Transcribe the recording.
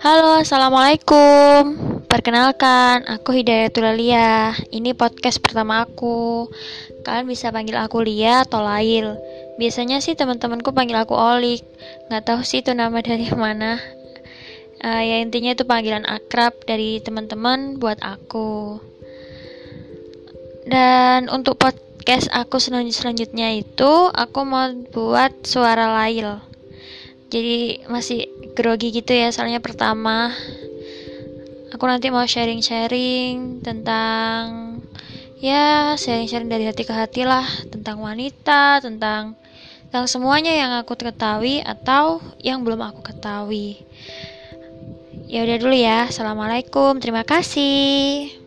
Halo, Assalamualaikum. Perkenalkan, aku Hidayatul Lia Ini podcast pertama aku. Kalian bisa panggil aku Lia atau Lail. Biasanya sih teman-temanku panggil aku Olik. Gak tahu sih itu nama dari mana. Uh, Ya intinya itu panggilan akrab dari teman-teman buat aku. Dan untuk podcast aku selanjutnya itu Aku mau buat suara Lail jadi masih grogi gitu ya soalnya pertama aku nanti mau sharing-sharing tentang ya sharing-sharing dari hati ke hati lah tentang wanita tentang tentang semuanya yang aku ketahui atau yang belum aku ketahui. Ya udah dulu ya assalamualaikum terima kasih